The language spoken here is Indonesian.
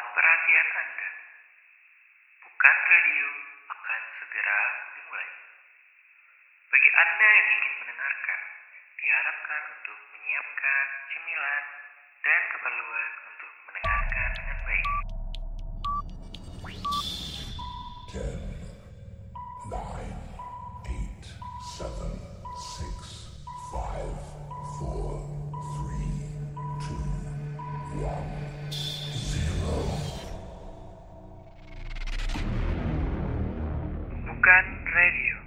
mohon perhatian Anda. Bukan radio akan segera dimulai. Bagi Anda yang ingin mendengarkan, diharapkan untuk menyiapkan cemilan dan keperluan untuk mendengarkan dengan baik. Ten, nine, eight, seven, six, five, four, three, two, one. can radio.